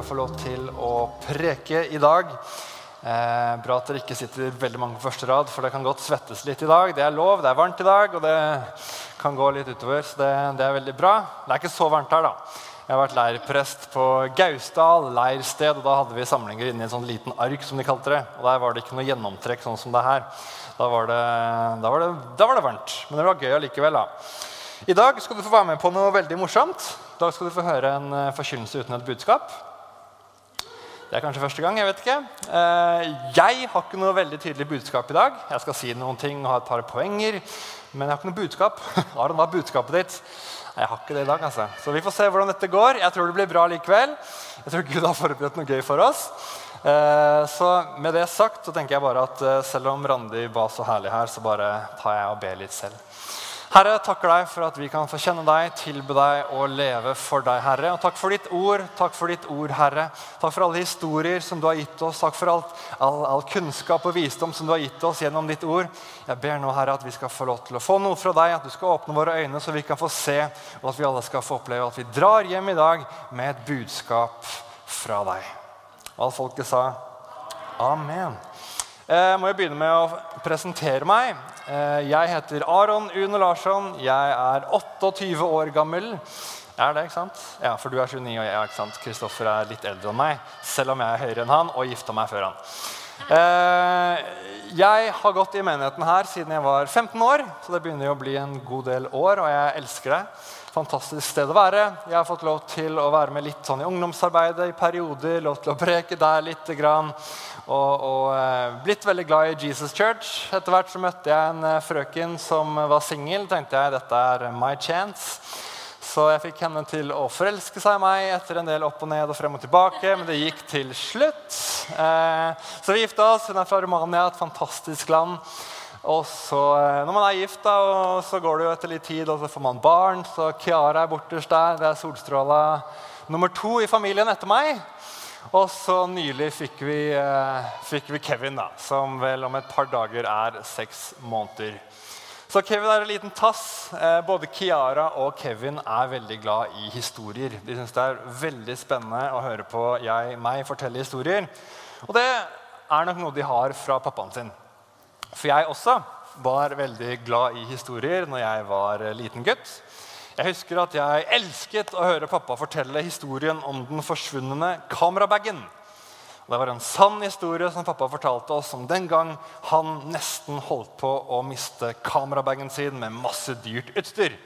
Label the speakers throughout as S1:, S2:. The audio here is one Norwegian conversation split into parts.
S1: å få lov til å preke i dag. Eh, bra at dere ikke sitter veldig mange på første rad, for det kan godt svettes litt i dag. Det er lov, det er varmt i dag, og det kan gå litt utover. Så det, det er veldig bra. Det er ikke så varmt her, da. Jeg har vært leirprest på Gausdal leirsted, og da hadde vi samlinger inni en sånn liten ark. som de kalte det, og Der var det ikke noe gjennomtrekk sånn som det her. Da var det, da var det, da var det varmt. Men det var gøy allikevel. da. I dag skal du få være med på noe veldig morsomt. I dag skal du få høre en uh, forkynnelse uten et budskap. Det er kanskje første gang. Jeg vet ikke. Uh, jeg har ikke noe veldig tydelig budskap i dag. Jeg skal si noen ting og ha et par poenger, men jeg har ikke noe budskap. Aron, hva er budskapet ditt? Jeg har ikke det i dag, altså. Så vi får se hvordan dette går. Jeg tror det blir bra likevel. Jeg tror Gud har forberedt noe gøy for oss. Eh, så med det sagt så tenker jeg bare at eh, selv om Randi var så herlig her, så bare tar jeg og ber litt selv. Herre, takker deg for at vi kan få kjenne deg, tilbe deg og leve for deg, Herre. Og takk for ditt ord, takk for ditt ord, Herre. Takk for alle historier som du har gitt oss. Takk for alt, all, all, kunnskap og visdom som du har gitt oss gjennom ditt ord. Jeg ber nå, Herre, at vi skal få lov til å få noe fra deg, at du skal åpne våre øyne så vi kan få se, og at vi alle skal få oppleve at vi drar hjem i dag med et budskap fra deg. Og alt folket sa amen. Jeg må jo begynne med å presentere meg. Eh, jeg heter Aron Une Larsson. Jeg er 28 år gammel. Er det, ikke sant? Ja, For du er 29, og jeg ikke sant? Kristoffer er litt eldre enn meg. Selv om jeg er høyere enn han og gifta meg før han. Eh, jeg har gått i menigheten her siden jeg var 15 år, så det begynner jo å bli en god del år, og jeg elsker det. Fantastisk sted å være. Jeg har fått lov til å være med litt sånn i ungdomsarbeidet i perioder. Lov til å preke der litt. Grann, og, og eh, blitt veldig glad i Jesus Church. Etter hvert så møtte jeg en eh, frøken som var singel. tenkte jeg dette er my chance. Så jeg fikk henne til å forelske seg i meg etter en del opp og ned og frem og tilbake. Men det gikk til slutt. Eh, så vi gifta oss. Hun er fra Romania, et fantastisk land. Og så, Når man er gift, da, så går det jo etter litt tid, og så får man barn. Så Kiara er borterst der. Det er solstråla nummer to i familien etter meg. Og så nylig fikk vi, eh, fikk vi, Kevin, da, som vel om et par dager er seks måneder. Så Kevin er en liten tass. Eh, både Kiara og Kevin er veldig glad i historier. De syns det er veldig spennende å høre på jeg, meg fortelle historier. Og det er nok noe de har fra pappaen sin. For jeg også var veldig glad i historier når jeg var liten gutt. Jeg husker at jeg elsket å høre pappa fortelle historien om den forsvunne kamerabagen. Det var en sann historie som pappa fortalte oss om den gang han nesten holdt på å miste kamerabagen sin med masse dyrt utstyr.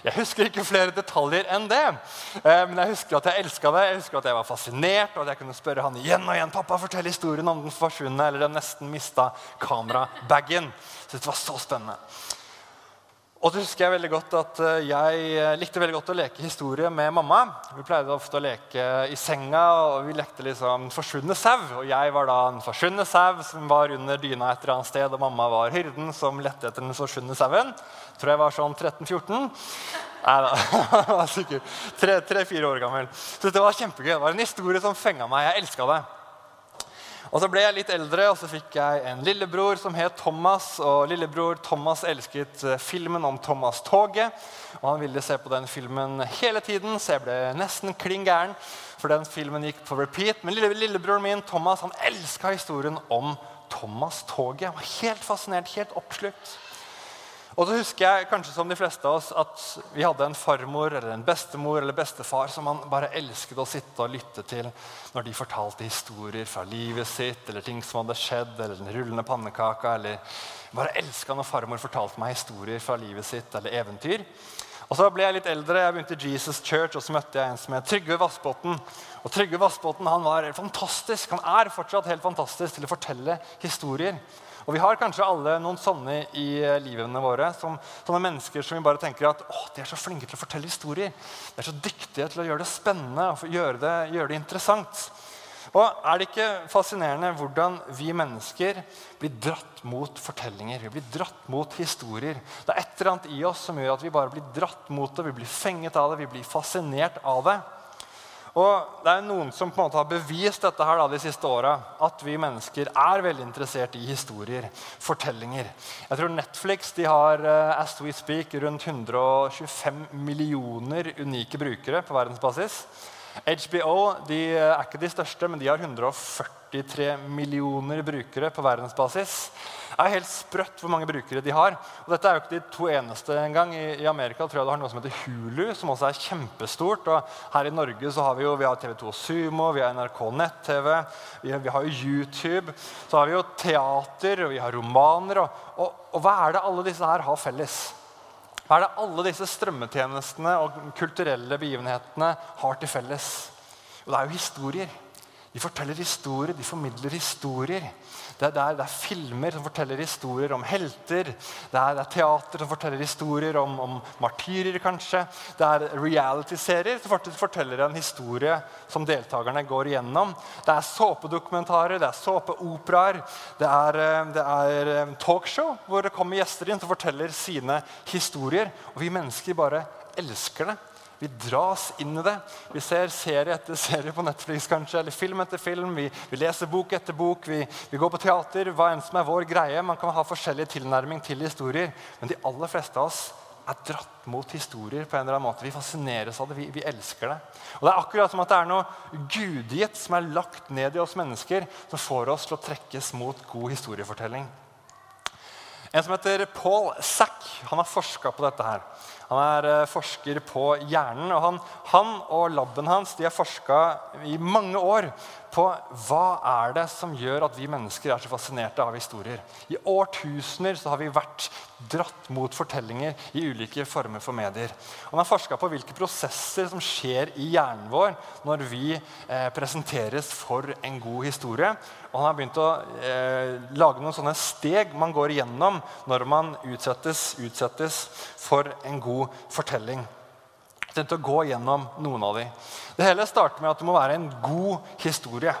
S1: Jeg husker ikke flere detaljer enn det, eh, men jeg husker at jeg elska det. Jeg husker at jeg var fascinert, og at jeg kunne spørre han igjen og igjen. pappa, fortell historien om den forsvunne eller den nesten mista kamerabagen. Så det var så spennende. Og så husker Jeg veldig godt at eh, jeg eh, likte veldig godt å leke historie med mamma. Vi pleide ofte å leke i senga, og vi lekte liksom forsvunne sau. Og jeg var da en forsvunne sau som var under dyna et eller annet sted, og mamma var hyrden som lette etter den forsvunne sauen. Tror jeg var sånn 13-14. Nei da, sikkert 3-4 år gammel. Så dette var kjempegøy. Det var en historie som fenga meg. Jeg elska det. Og Så ble jeg litt eldre, og så fikk jeg en lillebror som het Thomas. og Lillebror Thomas elsket eh, filmen om Thomas-toget. og Han ville se på den filmen hele tiden, så jeg ble nesten klin gæren. For den filmen gikk på repeat. Men lille, lillebroren min Thomas han elska historien om Thomas-toget. Han var helt fascinert, helt oppslukt. Og så husker jeg kanskje som de fleste av oss, at vi hadde en farmor eller en bestemor eller bestefar som man bare elsket å sitte og lytte til når de fortalte historier fra livet sitt, eller ting som hadde skjedd, eller den rullende pannekaka. eller bare elska når farmor fortalte meg historier fra livet sitt eller eventyr. Og Så ble jeg litt eldre, jeg begynte i Jesus Church, og så møtte jeg en som het Trygve Vassbotn. Og Trygve Vassbotn han var fantastisk, han er fortsatt helt fantastisk til å fortelle historier. Og Vi har kanskje alle noen sånne i eh, livene våre. Som, sånne mennesker som vi bare tenker at å, de er så flinke til å fortelle historier. De er så dyktige til å gjøre det spennende og gjøre det, gjøre det interessant. Og Er det ikke fascinerende hvordan vi mennesker blir dratt mot fortellinger? Vi blir dratt mot historier. Det er et eller annet i oss som gjør at vi bare blir dratt mot det. Vi blir fenget av det, vi blir fascinert av det. Og det er noen som på en måte har bevist dette her da, de siste åra. At vi mennesker er veldig interessert i historier, fortellinger. Jeg tror Netflix de har uh, as we speak, rundt 125 millioner unike brukere på verdensbasis. HBO de er ikke de største, men de har 143 millioner brukere på verdensbasis. Det er helt sprøtt hvor mange brukere de har. Og dette er jo ikke de to eneste engang. I, I Amerika tror jeg det har noe som heter Hulu, som også er kjempestort. Og her i Norge så har vi jo vi har TV2 Sumo, vi har NRK nett-TV, vi, vi, har jo YouTube. Så har vi jo teater, og vi har romaner. Og, og, og hva er det alle disse her har felles? Hva er det alle disse strømmetjenestene og kulturelle begivenhetene har til felles? Og det er jo historier. De forteller historier, de formidler historier. Det er, det, det er, filmer som forteller historier om helter. Det er, det er teater som forteller historier om, om martyrer, kanskje. Det er reality-serier som forteller en historie som deltakerne går igjennom. Det er såpedokumentarer, det er såpeoperaer, det er, eh, det er eh, talkshow hvor det kommer gjester inn som forteller sine historier. Og vi mennesker bare elsker det. Vi dras inn i det. Vi ser serie etter serie på Netflix, kanskje, eller film etter film. Vi, vi leser bok etter bok. Vi, vi, går på teater. Hva enn som er vår greie. Man kan ha forskjellig tilnærming til historier. Men de aller fleste av oss er dratt mot historier på en eller annen måte. Vi fascineres av det. Vi, vi elsker det. Og Det er akkurat som at det er noe gudgitt som er lagt ned i oss mennesker, som får oss til å trekkes mot god historiefortelling. En som heter Paul Sack, han har forska på dette. her. Han er eh, forsker på hjernen. og Han, han og laben hans de har forska i mange år på hva er det som gjør at vi mennesker er så fascinerte av historier. I årtusener så har vi vært dratt mot fortellinger i ulike former for medier. Han har forska på hvilke prosesser som skjer i hjernen vår når vi eh, presenteres for en god historie. Og han har begynt å eh, lage noen sånne steg man går igjennom når man utsettes, utsettes for en god fortelling. Jeg tenkte å gå gjennom noen av dem. Det hele starter med at det må være en god historie.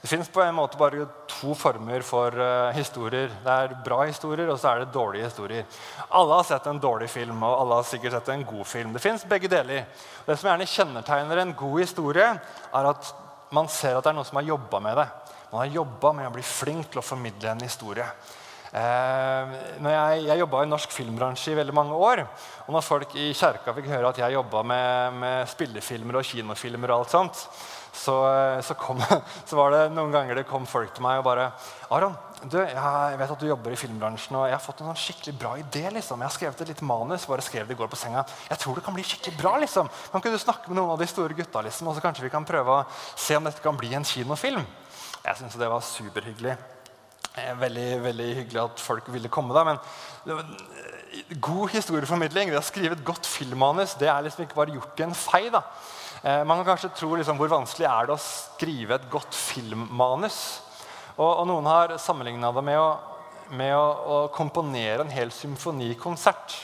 S1: Det fins bare to former for uh, historier. Det er bra historier, og så er det dårlige historier. Alle har sett en dårlig film, og alle har sikkert sett en god film. Det fins begge deler. Det som gjerne kjennetegner en god historie, er at man ser at det er noen som har jobba med det. Man har jobba med å bli flink til å formidle en historie. Eh, jeg jeg jobba i norsk filmbransje i veldig mange år. Og når folk i kjerka fikk høre at jeg jobba med, med, spillefilmer og kinofilmer, og alt sånt, så, så, kom, så, var det noen ganger det kom folk til meg og bare Aron, jeg vet at du jobber i filmbransjen, og jeg har fått en sånn skikkelig bra idé. liksom. Jeg har skrevet et lite manus. bare skrev det i går på senga. Jeg tror det kan bli skikkelig bra. liksom. Kan ikke du snakke med noen av de store gutta, liksom, og så kanskje vi kan prøve å se om dette kan bli en kinofilm? Jeg syntes det var superhyggelig. Eh, veldig, veldig hyggelig at folk ville komme. da, men eh, God historieformidling, det å skrive et godt filmmanus, det er liksom ikke bare gjort i en fei. da. Eh, man kan kanskje tro liksom, hvor vanskelig er det å skrive et godt filmmanus. Og, og noen har sammenligna det med, å, med å, å, komponere en hel symfonikonsert.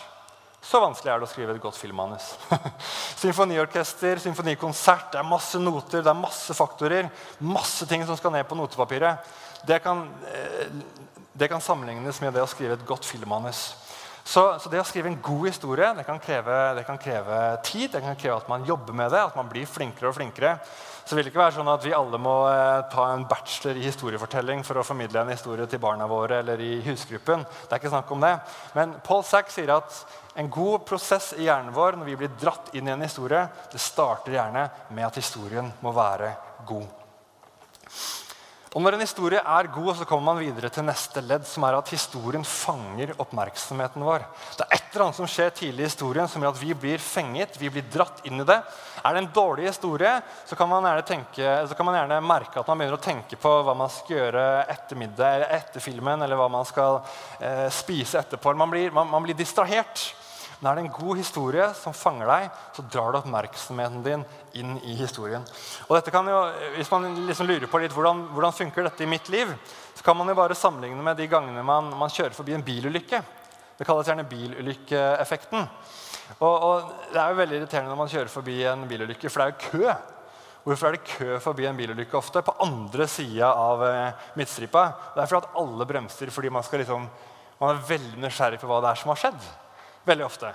S1: Så vanskelig er det å skrive et godt filmmanus. Symfoniorkester, symfonikonsert, det er masse noter, det er masse faktorer. Masse ting som skal ned på notepapiret det kan, eh, det kan, sammenlignes med det å skrive et godt filmmanus. Så, så, det å skrive en god historie det kan, kreve, det kan, kreve, tid. Det kan kreve at man jobber med det, at man blir flinkere og flinkere. Så det vil ikke være sånn at vi alle må eh, ta en bachelor i historiefortelling for å formidle en historie til barna våre eller i husgruppen. Det er ikke snakk om det. Men Paul Sack sier at en god prosess i hjernen vår når vi blir dratt inn i en historie, det starter gjerne med at historien må være god. Og Når en historie er god, så kommer man videre til neste ledd, som er at historien fanger oppmerksomheten vår. Det er et eller annet som skjer tidlig i historien som gjør at vi blir fenget. vi blir dratt inn i det. Er det en dårlig historie, så kan man gjerne, tenke, kan man gjerne merke at man begynner å tenke på hva man skal gjøre etter middag eller etter filmen, eller hva man skal eh, spise etterpå. Man blir, man, man blir distrahert. Er det en god historie som fanger deg, så drar du oppmerksomheten din inn i historien. Og dette kan jo, Hvis man liksom lurer på litt hvordan, hvordan funker dette i mitt liv, så kan man jo bare sammenligne med de gangene man, man kjører forbi en bilulykke. Det kalles gjerne bilulykkeeffekten. Og, og, Det er jo veldig irriterende når man kjører forbi en bilulykke, for det er jo kø. Hvorfor er det kø forbi en bilulykke ofte? På andre sida av eh, midtstripa. Det er fordi at alle bremser fordi man, liksom, man er veldig nysgjerrig på hva det er som har skjedd. Veldig ofte.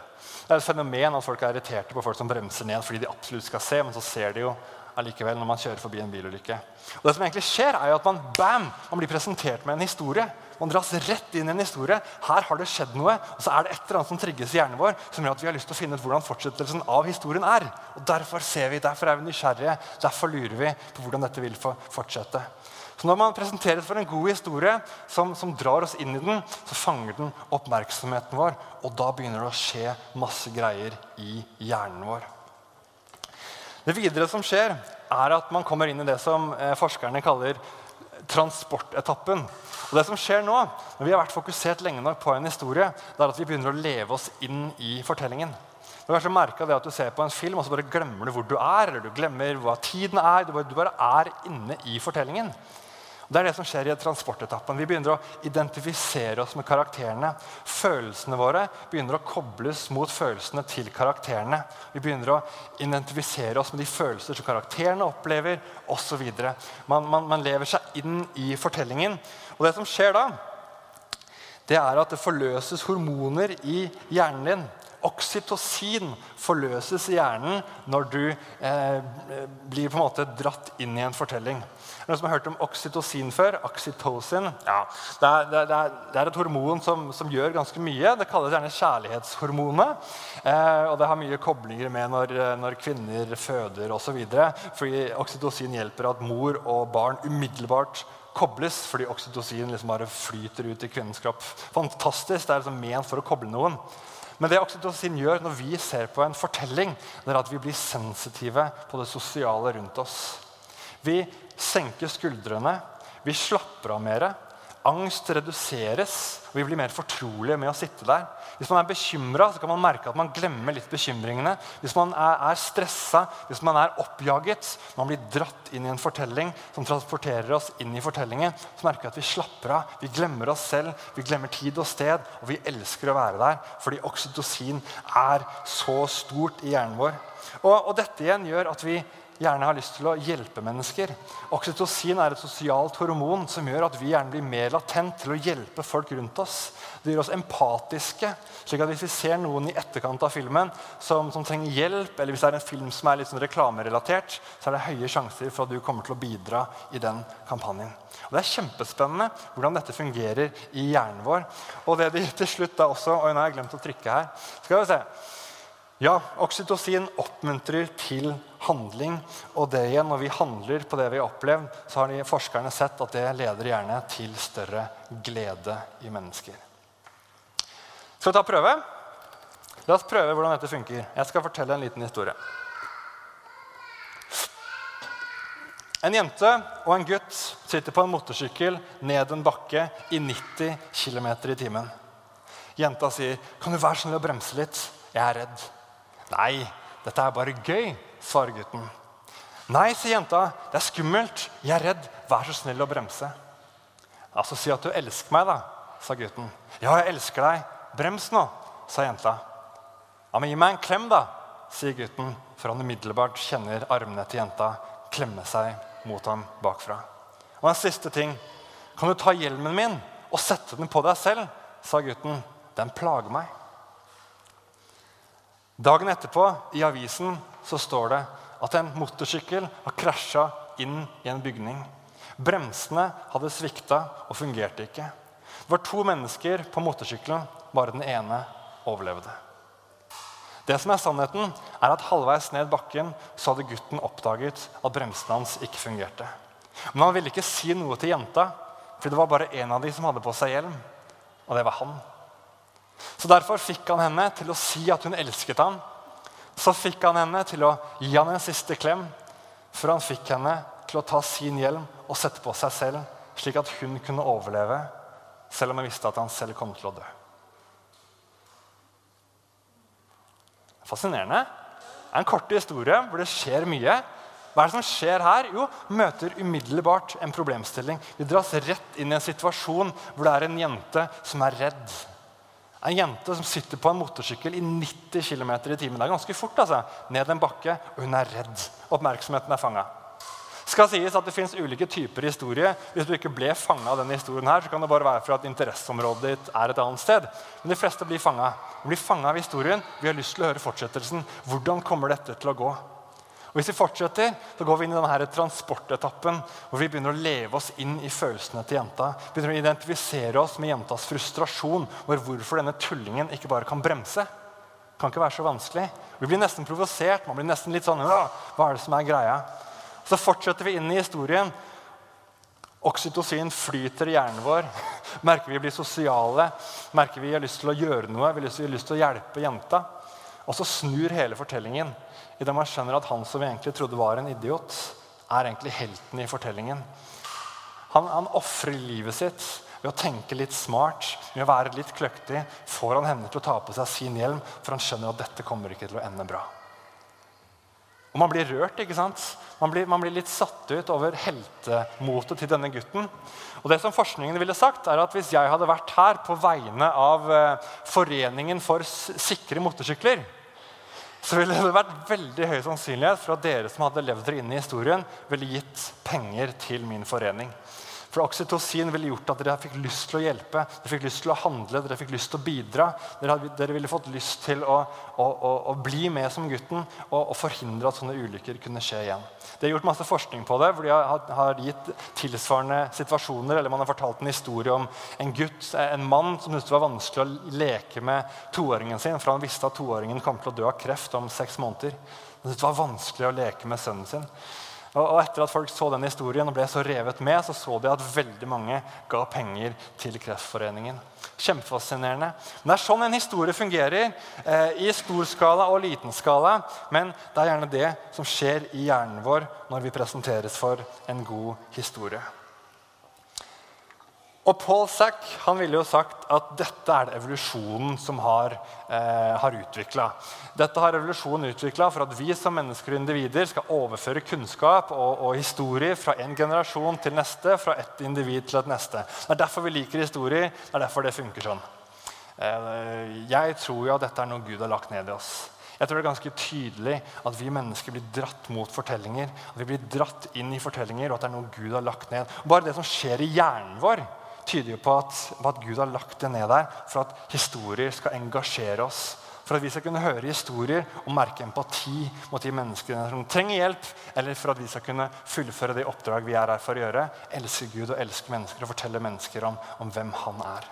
S1: Det er et fenomen at folk er irriterte på folk som bremser ned fordi de absolutt skal se, men så ser de jo allikevel når man kjører forbi en bilulykke. Og det som egentlig skjer, er jo at man bam, man blir presentert med en historie. Man dras rett inn i en historie. Her har det skjedd noe. Og så er det et eller annet som trigges i hjernen vår som gjør at vi har lyst til å finne ut hvordan fortsettelsen av historien er. Og Derfor ser vi, derfor er vi nysgjerrige, derfor lurer vi på hvordan dette vil fortsette. Så Når man presenteres for en god historie som, som, drar oss inn i den, så fanger den oppmerksomheten vår, og da begynner det å skje masse greier i hjernen vår. Det videre som skjer, er at man kommer inn i det som eh, forskerne kaller transportetappen. Og det som skjer nå, når vi har vært fokusert lenge nok på en historie, det er at vi begynner å leve oss inn i fortellingen. Du har kanskje det at du ser på en film og så bare glemmer du hvor du er, eller du glemmer hva tiden er. Du bare, du bare er inne i fortellingen. Det er det som skjer i transportetappen. Vi begynner å identifisere oss med karakterene. Følelsene våre begynner å kobles mot følelsene til karakterene. Vi begynner å identifisere oss med de følelser som karakterene opplever osv. Man, man, man lever seg inn i fortellingen. Og det som skjer da, det er at det forløses hormoner i hjernen din. Oksytocin forløses i hjernen når du eh, blir på en måte dratt inn i en fortelling. Noen som har hørt om oksytocin før? Oxytocin. Ja, det, er, det, det, er, et hormon som, som, gjør ganske mye. Det kalles gjerne kjærlighetshormonet. Eh, og det har mye koblinger med når, når kvinner føder osv. Fordi oksytocin hjelper at mor og barn umiddelbart kobles fordi oksytocin liksom bare flyter ut i kvinnens kropp. Fantastisk. Det er liksom ment for å koble noen. Men det oksytocin gjør når vi ser på en fortelling, det er at vi blir sensitive på det sosiale rundt oss. Vi senker skuldrene, vi slapper av mer. Angst reduseres, og vi blir mer fortrolige med å sitte der. Hvis man er bekymra, kan man merke at man glemmer litt bekymringene. Hvis man er, er stressa, hvis man er oppjaget, man blir dratt inn i en fortelling som transporterer oss inn i fortellingen, så merker vi at vi slapper av, vi glemmer oss selv, vi glemmer tid og sted, og vi elsker å være der fordi oksytocin er så stort i hjernen vår. Og, og dette igjen gjør at vi gjerne har lyst til å hjelpe mennesker. Oksytocin er et sosialt hormon som gjør at vi gjerne blir mer latent til å hjelpe folk rundt oss. Det gjør oss empatiske. slik at Hvis vi ser noen i etterkant av filmen som, som trenger hjelp, eller hvis det er en film som er litt sånn reklamerelatert, så er det høye sjanser for at du kommer til å bidra i den kampanjen. Og Det er kjempespennende hvordan dette fungerer i hjernen vår. Og det de til slutt da også Oi, nå har jeg glemt å trykke her. Skal vi se. Ja, oksytocin oppmuntrer til handling. Og det igjen, når vi handler på det vi har opplevd, så har forskerne sett at det leder gjerne til større glede i mennesker. Skal vi ta prøve? La oss prøve hvordan dette funker. Jeg skal fortelle en liten historie. En jente og en gutt sitter på en motorsykkel ned en bakke i 90 km i timen. Jenta sier, 'Kan du være snill å bremse litt? Jeg er redd.' Nei, dette er bare gøy, svarer gutten. Nei, sier jenta. Det er skummelt. Jeg er redd. Vær så snill å bremse. Altså, Si at du elsker meg, da, sa gutten. Ja, jeg elsker deg. Brems nå, sa jenta. Ja, men Gi meg en klem, da, sier gutten, for han umiddelbart kjenner armene til jenta klemme seg mot ham bakfra. Og en siste ting. Kan du ta hjelmen min og sette den på deg selv? sa gutten. Den plager meg. Dagen etterpå i avisen så står det at en motorsykkel har krasja inn i en bygning. Bremsene hadde svikta og fungerte ikke. Det var to mennesker på motorsykkelen. Bare den ene overlevde. Det som er Sannheten er at halvveis ned bakken så hadde gutten oppdaget at bremsene hans ikke fungerte. Men han ville ikke si noe til jenta, for det var bare én av de som hadde på seg hjelm. Og det var han. Så Derfor fikk han henne til å si at hun elsket ham. Så fikk han henne til å gi ham en siste klem, før han fikk henne til å ta sin hjelm og sette på seg selv, slik at hun kunne overleve, selv om han visste at han selv kom til å dø. Fascinerende. Det er en kort historie hvor det skjer mye. Hva er det som skjer her? Jo, møter umiddelbart en problemstilling. Vi dras rett inn i en situasjon hvor det er en jente som er redd. En jente som sitter på en motorsykkel i 90 km i timen. Det er ganske fort. altså. Ned en bakke, og hun er redd. Oppmerksomheten er fanga. skal sies at Det fins ulike typer historie. Hvis du ikke ble fanga av denne historien, her, så kan det bare være for at interesseområdet ditt er et annet sted. Men de fleste blir fanga. De blir fanga av historien. Vi har lyst til å høre fortsettelsen. Hvordan kommer dette til å gå? Og Hvis vi fortsetter, så går vi inn i denne transportetappen hvor vi begynner å leve oss inn i følelsene til jenta. Begynner å identifisere oss med jentas frustrasjon over hvorfor denne tullingen ikke bare kan bremse. Det kan ikke være så vanskelig. Vi blir nesten provosert. Man blir nesten litt sånn Hva er det som er greia? Så fortsetter vi inn i historien. Oksytocin flyter i hjernen vår. Merker vi blir sosiale. Merker vi har lyst til å gjøre noe. Vi har lyst til å hjelpe jenta. Og så snur hele fortellingen idet man skjønner at han som vi egentlig trodde var en idiot, er egentlig helten i fortellingen. Han, han ofrer livet sitt ved å tenke litt smart, ved å være litt kløktig. Får han henne til å ta på seg sin hjelm, for han skjønner at dette kommer ikke til å ende bra. Og Man blir rørt. ikke sant? Man blir, man blir litt satt ut over heltemotet til denne gutten. Og det som Forskningen ville sagt, er at hvis jeg hadde vært her på vegne av eh, Foreningen for sikre motorsykler, så ville det vært veldig høy sannsynlighet for at dere som hadde levd dere inn i historien, ville gitt penger til min forening. For oksytocin ville gjort at dere fikk lyst til å hjelpe, dere fikk lyst til å handle, dere fikk lyst til å bidra. Dere, hadde, dere ville fått lyst til å, å, å, å, bli med som gutten og, og, forhindre at sånne ulykker kunne skje igjen. Det er gjort masse forskning på det, hvor de har, har, gitt tilsvarende situasjoner. eller Man har fortalt en historie om en gutt, en mann som syntes det var vanskelig å leke med toåringen sin, for han visste at toåringen kom til å dø av kreft om seks måneder. Han syntes det var vanskelig å leke med sønnen sin. Og Etter at folk så den historien og ble så revet med, så så de at veldig mange ga penger til Kreftforeningen. Kjempefascinerende. Men Det er sånn en historie fungerer. Eh, I stor skala og liten skala. Men det er gjerne det som skjer i hjernen vår når vi presenteres for en god historie. Og Paul Sack han ville jo sagt at dette er det evolusjonen som har, eh, har utvikla. Dette har evolusjonen utvikla for at vi som mennesker og individer skal overføre kunnskap og, og historie fra en generasjon til neste, fra et individ til et neste. Det er derfor vi liker historie. Det er derfor det funker sånn. Eh, jeg tror jo at dette er noe Gud har lagt ned i oss. Jeg tror det er ganske tydelig at vi mennesker blir dratt mot fortellinger. At vi blir dratt inn i fortellinger, og at det er noe Gud har lagt ned. Bare det som skjer i hjernen vår, tyder jo på at, på at, Gud har lagt det ned der for at historier skal engasjere oss. For at vi skal kunne høre historier og merke empati mot de menneskene som trenger hjelp, eller for at vi skal kunne fullføre det oppdrag vi er her for å gjøre. Elske Gud og elske mennesker og fortelle mennesker om, om hvem han er.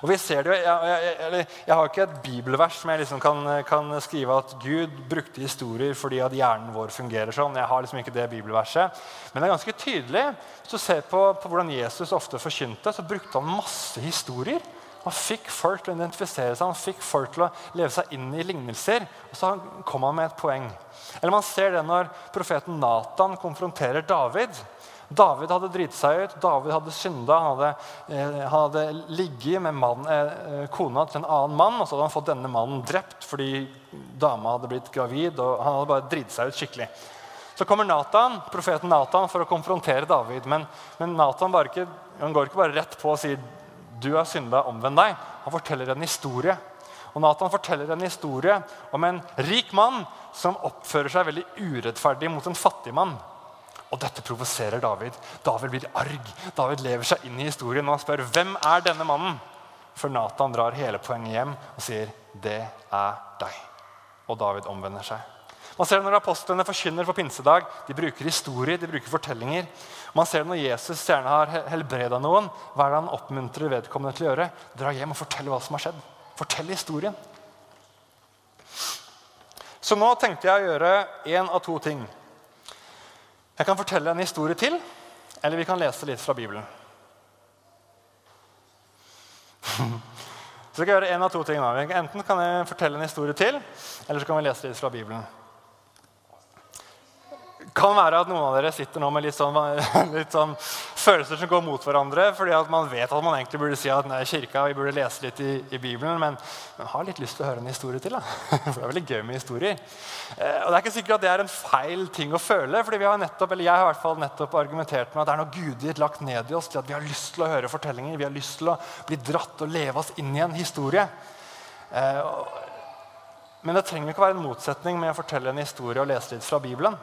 S1: Og vi ser det jo, jeg, jeg, jeg, har ikke et bibelvers som jeg liksom kan, kan, skrive at Gud brukte historier fordi at hjernen vår fungerer sånn. Jeg har liksom ikke det bibelverset. Men det er ganske tydelig. Hvis du ser på, på hvordan Jesus ofte forkynte, så brukte han masse historier. Han fikk folk til å identifisere seg, han fikk folk til å leve seg inn i lignelser. Og så kom han med et poeng. Eller Man ser det når profeten Nathan konfronterer David. David hadde driti seg ut, David hadde synda. Han hadde, eh, han hadde ligget med mann, eh, kona til en annen mann, og så hadde han fått denne mannen drept fordi dama hadde blitt gravid. og Han hadde bare driti seg ut skikkelig. Så kommer Nathan, profeten Nathan for å konfrontere David. Men, men Nathan ikke, går ikke bare rett på og sier du har synda, omvend deg. Han forteller en historie. Og Nathan forteller en historie om en rik mann som oppfører seg veldig urettferdig mot en fattig mann. Og dette provoserer David. David blir arg. David lever seg inn i historien og spør hvem er denne mannen. For Nathan drar hele poenget hjem og sier, 'Det er deg'. Og David omvender seg. Man ser det når apostlene forkynner for pinsedag. De bruker historier, de bruker fortellinger. Man ser det når Jesus gjerne har helbreda noen. Hva er det han oppmuntrer vedkommende til å gjøre? Dra hjem og fortelle hva som har skjedd. Fortell historien. Så nå tenkte jeg å gjøre én av to ting. Jeg kan fortelle en historie til, eller vi kan lese litt fra Bibelen. Så vi kan gjøre en av to ting. Da. Enten kan jeg fortelle en historie til, eller så kan vi lese litt fra Bibelen kan være at noen av dere sitter nå med litt sånn, litt sånn følelser som går mot hverandre. fordi at man vet at man egentlig burde si at nei, kirka, vi burde lese litt i, i Bibelen. Men man har litt lyst til å høre en historie til. da. For det er veldig gøy med historier. Eh, og det er ikke sikkert at det er en feil ting å føle. fordi vi har nettopp, eller Jeg har i hvert fall nettopp argumentert med at det er noe gudgitt lagt ned i oss. til at Vi har lyst til å høre fortellinger, vi har lyst til å bli dratt og leve oss inn i en historie. Eh, men det trenger ikke være en motsetning med å fortelle en historie og lese litt fra Bibelen.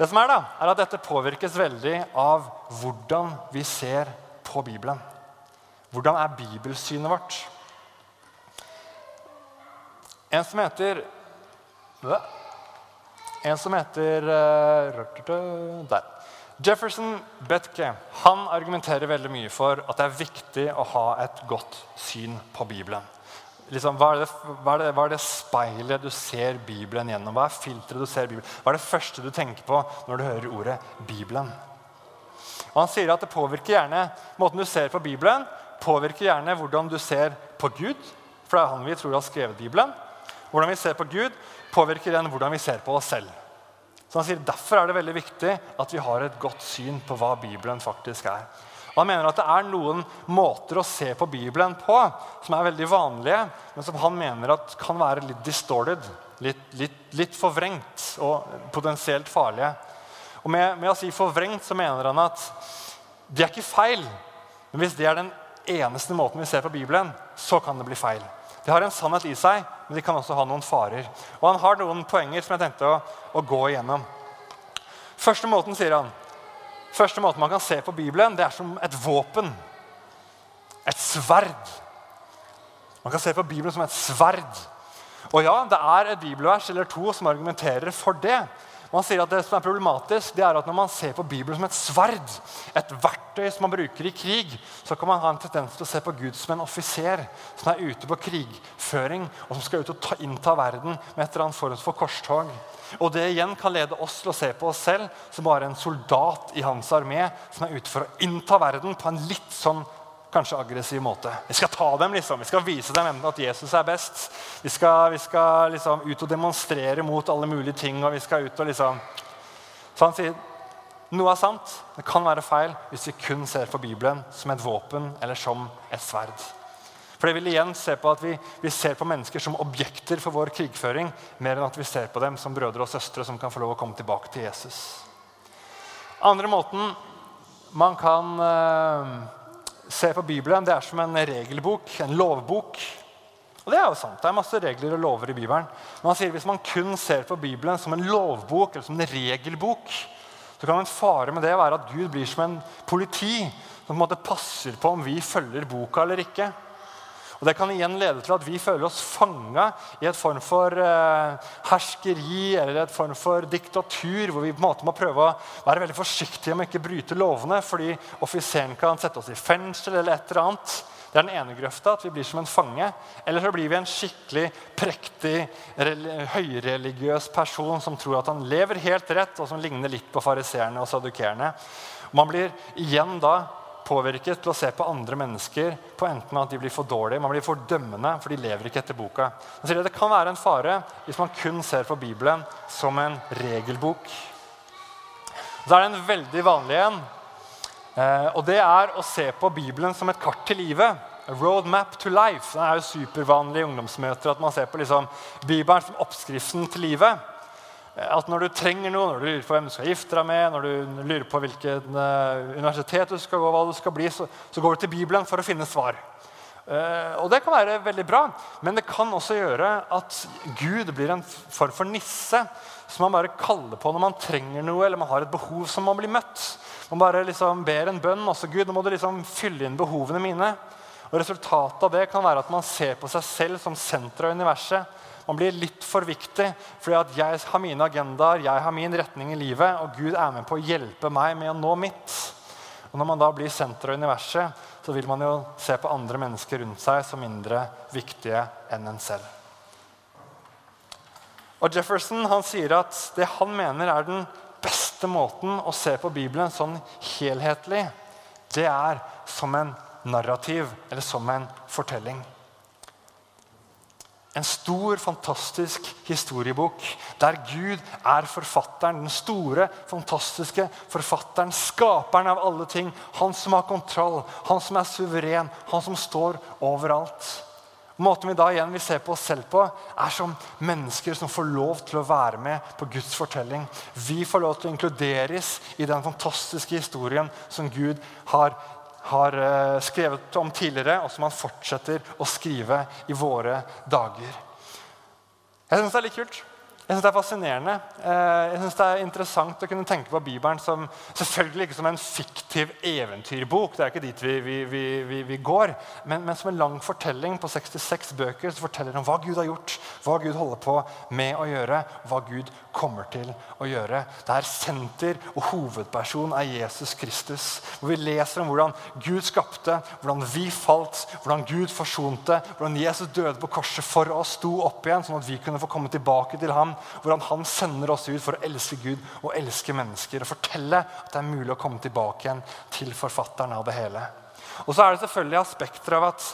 S1: Det som er da, er at Dette påvirkes veldig av hvordan vi ser på Bibelen. Hvordan er bibelsynet vårt? En som heter En som heter uh, Der. Jefferson Betke han argumenterer veldig mye for at det er viktig å ha et godt syn på Bibelen. Liksom, hva, er det, hva, er det, hva, er det, speilet du ser Bibelen gjennom? Hva er filteret du ser Bibelen? Hva er det første du tenker på når du hører ordet Bibelen? Og Han sier at det påvirker gjerne måten du ser på Bibelen, påvirker gjerne hvordan du ser på Gud. For det er han vi tror har skrevet Bibelen. Hvordan vi ser på Gud, påvirker igjen hvordan vi ser på oss selv. Så han sier Derfor er det veldig viktig at vi har et godt syn på hva Bibelen faktisk er. Og han mener at Det er noen måter å se på Bibelen på som er veldig vanlige, men som han mener at kan være litt distorted, litt, litt, litt forvrengt og potensielt farlige. Og med, med, å si forvrengt så mener han at det er ikke feil. Men hvis det er den eneste måten vi ser på Bibelen, så kan det bli feil. Det har en sannhet i seg, men de kan også ha noen farer. Og Han har noen poenger som jeg tenkte å, å gå igjennom. Første måten, sier han, første måten man kan se på Bibelen, det er som et våpen. Et sverd. Man kan se på Bibelen som et sverd. Og ja, det er et bibelvers eller to som argumenterer for det. Man sier at Det som er problematisk, det er at når man ser på Bibelen som et sverd, et verktøy som man bruker i krig, så kan man ha en tendens til å se på Gud som en offiser som er ute på krigføring, og som skal ut og ta, innta verden med et eller annet form for korstog. Og Det igjen kan lede oss til å se på oss selv som bare en soldat i hans armé som er ute for å innta verden på en litt sånn kanskje aggressiv måte. Vi skal ta dem, liksom. Vi skal vise dem at Jesus er best. Vi skal, vi skal liksom ut og demonstrere mot alle mulige ting. og vi skal ut og liksom... Så han sier noe er sant. Det kan være feil hvis vi kun ser på Bibelen som et våpen eller som et sverd. For det vil igjen se på at vi, vi, ser på mennesker som objekter for vår krigføring, mer enn at vi ser på dem som brødre og søstre som kan få lov å komme tilbake til Jesus. Andre måten man kan øh, ser på Bibelen, det er som en regelbok, en lovbok. Og det er jo sant. Det er masse regler og lover i Bibelen. Men han sier hvis man kun ser på Bibelen som en lovbok eller som en regelbok, så kan en fare med det være at Gud blir som en politi som på en måte passer på om vi følger boka eller ikke. Og Det kan igjen lede til at vi føler oss fanga i et form for eh, herskeri eller et form for diktatur, hvor vi på en måte må prøve å være veldig forsiktige med ikke bryte lovene, fordi offiseren kan sette oss i fengsel eller et eller annet. Det er den ene grøfta, at vi blir som en fange. Eller så blir vi en skikkelig prektig, høyreligiøs person som tror at han lever helt rett, og som ligner litt på fariseerne og sadukerene. Man blir igjen da påvirket til å se på andre mennesker på enten at de blir for dårlige, man blir for dømmende, for de lever ikke etter boka. Det kan være en fare hvis man kun ser på Bibelen som en regelbok. Så er det en veldig vanlig en. Eh, og det er å se på Bibelen som et kart til livet. A roadmap to life. Det er jo supervanlig i ungdomsmøter at man ser på liksom Bibelen som oppskriften til livet. At når du trenger noe, når du lurer på hvem du skal gifte deg med, når du lurer på hvilket uh, universitet du skal gå, hva du skal bli, så, så, går du til Bibelen for å finne svar. Uh, og Det kan være veldig bra, men det kan også gjøre at Gud blir en form for nisse som man bare kaller på når man trenger noe eller man har et behov som man blir møtt. Man bare liksom ber en bønn. også Gud, nå må du liksom fylle inn behovene mine. Og Resultatet av det kan være at man ser på seg selv som senter av universet man blir litt for viktig fordi at jeg har mine agendaer, jeg har min retning i livet, og Gud er med på å hjelpe meg med å nå mitt. Og Når man da blir senter av universet, så vil man jo se på andre mennesker rundt seg som mindre viktige enn en selv. Og Jefferson han sier at det han mener er den beste måten å se på Bibelen sånn helhetlig, det er som en narrativ eller som en fortelling. En stor, fantastisk historiebok der Gud er forfatteren. Den store, fantastiske forfatteren. Skaperen av alle ting. Han som har kontroll, han som er suveren, han som står overalt. Måten vi da igjen vil se på oss selv på, er som mennesker som får lov til å være med på Guds fortelling. Vi får lov til å inkluderes i den fantastiske historien som Gud har har eh, skrevet om tidligere, og som han fortsetter å skrive i våre dager. Jeg syns det er litt kult. Jeg synes Det er fascinerende. Eh, jeg synes det er interessant å kunne tenke på Bibelen som selvfølgelig ikke som en fiktiv eventyrbok, det er ikke dit vi, vi, vi, vi går, men, men, som en lang fortelling på 66 bøker som forteller om hva Gud har gjort, Hva Gud holder på med å gjøre, hva Gud kommer til å gjøre. Der senter og hovedperson er Jesus Kristus. Hvor vi leser om hvordan Gud skapte, hvordan vi falt, hvordan Gud forsonte, hvordan Jesus døde på korset for oss, sto opp igjen, sånn at vi kunne få komme tilbake til ham. Hvordan han sender oss ut for å elske Gud og elske mennesker. Og fortelle at det er mulig å komme tilbake igjen til forfatteren av det hele. Og så er det selvfølgelig aspekter av at,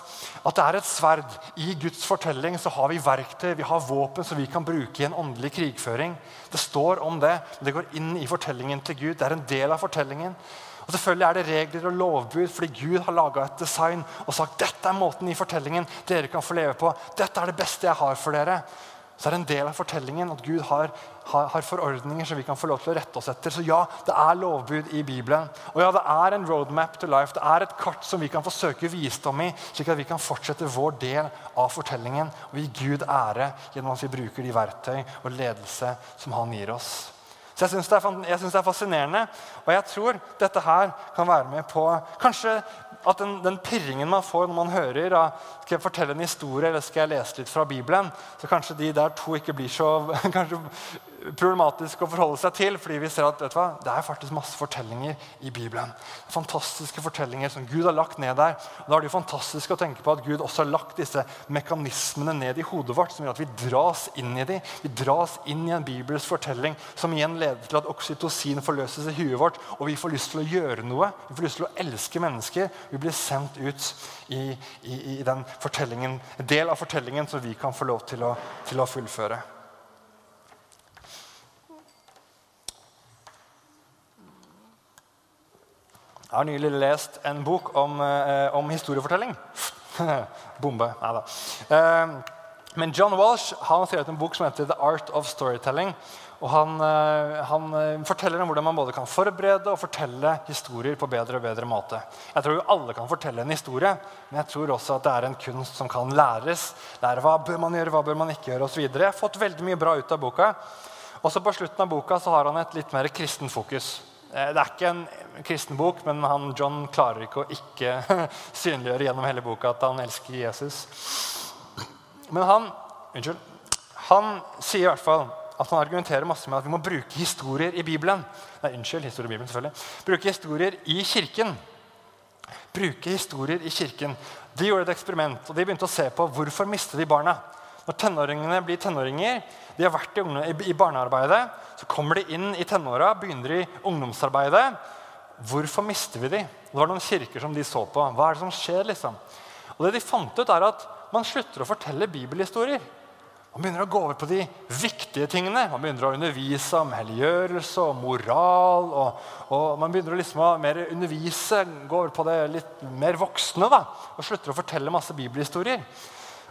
S1: at, det er et sverd. I Guds fortelling så har vi verktøy, vi har våpen som vi kan bruke i en åndelig krigføring. Det står om det, det går inn i fortellingen til Gud. Det er en del av fortellingen. Og selvfølgelig er det regler og lovbud fordi Gud har laga et design og sagt dette er måten i fortellingen dere kan få leve på. Dette er det beste jeg har for dere så er det en del av fortellingen at Gud har, har, har, forordninger som vi kan få lov til å rette oss etter. Så ja, det er lovbud i Bibelen. Og ja, det er en roadmap to life. Det er et kart som vi kan få søke visdom i, slik at vi kan fortsette vår del av fortellingen og gi Gud ære gjennom at vi bruker de verktøy og ledelse som han gir oss. Så jeg syns det, det, er fascinerende, og jeg tror dette her kan være med på kanskje at den, den, pirringen man får når man hører av, Skal jeg fortelle en historie eller skal jeg lese litt fra Bibelen? Så kanskje de der to ikke blir så kanskje, problematisk å forholde seg til. fordi vi ser at vet du hva, det er faktisk masse fortellinger i Bibelen. Fantastiske fortellinger som Gud har lagt ned der. Og da er det jo fantastisk å tenke på at Gud også har lagt disse mekanismene ned i hodet vårt, som gjør at vi dras inn i dem. Vi dras inn i en bibelsk fortelling som igjen leder til at oksytocin forløses i huet vårt, og vi får lyst til å gjøre noe. Vi får lyst til å elske mennesker. Vi blir sendt ut i, i, i den fortellingen, en del av fortellingen som vi kan få lov til å, til å fullføre. Jeg har nylig lest en bok om, eh, om historiefortelling. Bombe. Nei da. Eh, men John Walsh han har skrevet en bok som heter 'The Art of Storytelling'. Og han, eh, han, forteller om hvordan man både kan forberede og fortelle historier på bedre og bedre måte. Jeg tror jo alle kan fortelle en historie, men jeg tror også at det er en kunst som kan læres. Lære hva bør man gjøre, hva bør man ikke gjøre osv. Jeg har fått veldig mye bra ut av boka. Også på slutten av boka så har han et litt mer kristen fokus. Eh, det er ikke en kristen bok, men han, John klarer ikke å ikke synliggjøre gjennom hele boka at han elsker Jesus. Men han, unnskyld, han sier i hvert fall at han argumenterer masse med at vi må bruke historier i Bibelen. Nei, unnskyld, historie i Bibelen selvfølgelig. Bruke historier i kirken. Bruke historier i kirken. De gjorde et eksperiment og de begynte å se på hvorfor mister de barna. Når tenåringene blir tenåringer, de har vært i, barnearbeidet, så kommer de inn i tenåra, begynner i ungdomsarbeidet. Hvorfor mister vi de? Det var noen kirker som de så på. Hva er det som skjer? liksom? Og det de fant ut er at Man slutter å fortelle bibelhistorier. Man begynner å gå over på de viktige tingene. Man begynner å undervise om helliggjørelse og moral. Og, og man begynner liksom å mer undervise, gå over på det litt mer voksne. da, Og slutter å fortelle masse bibelhistorier.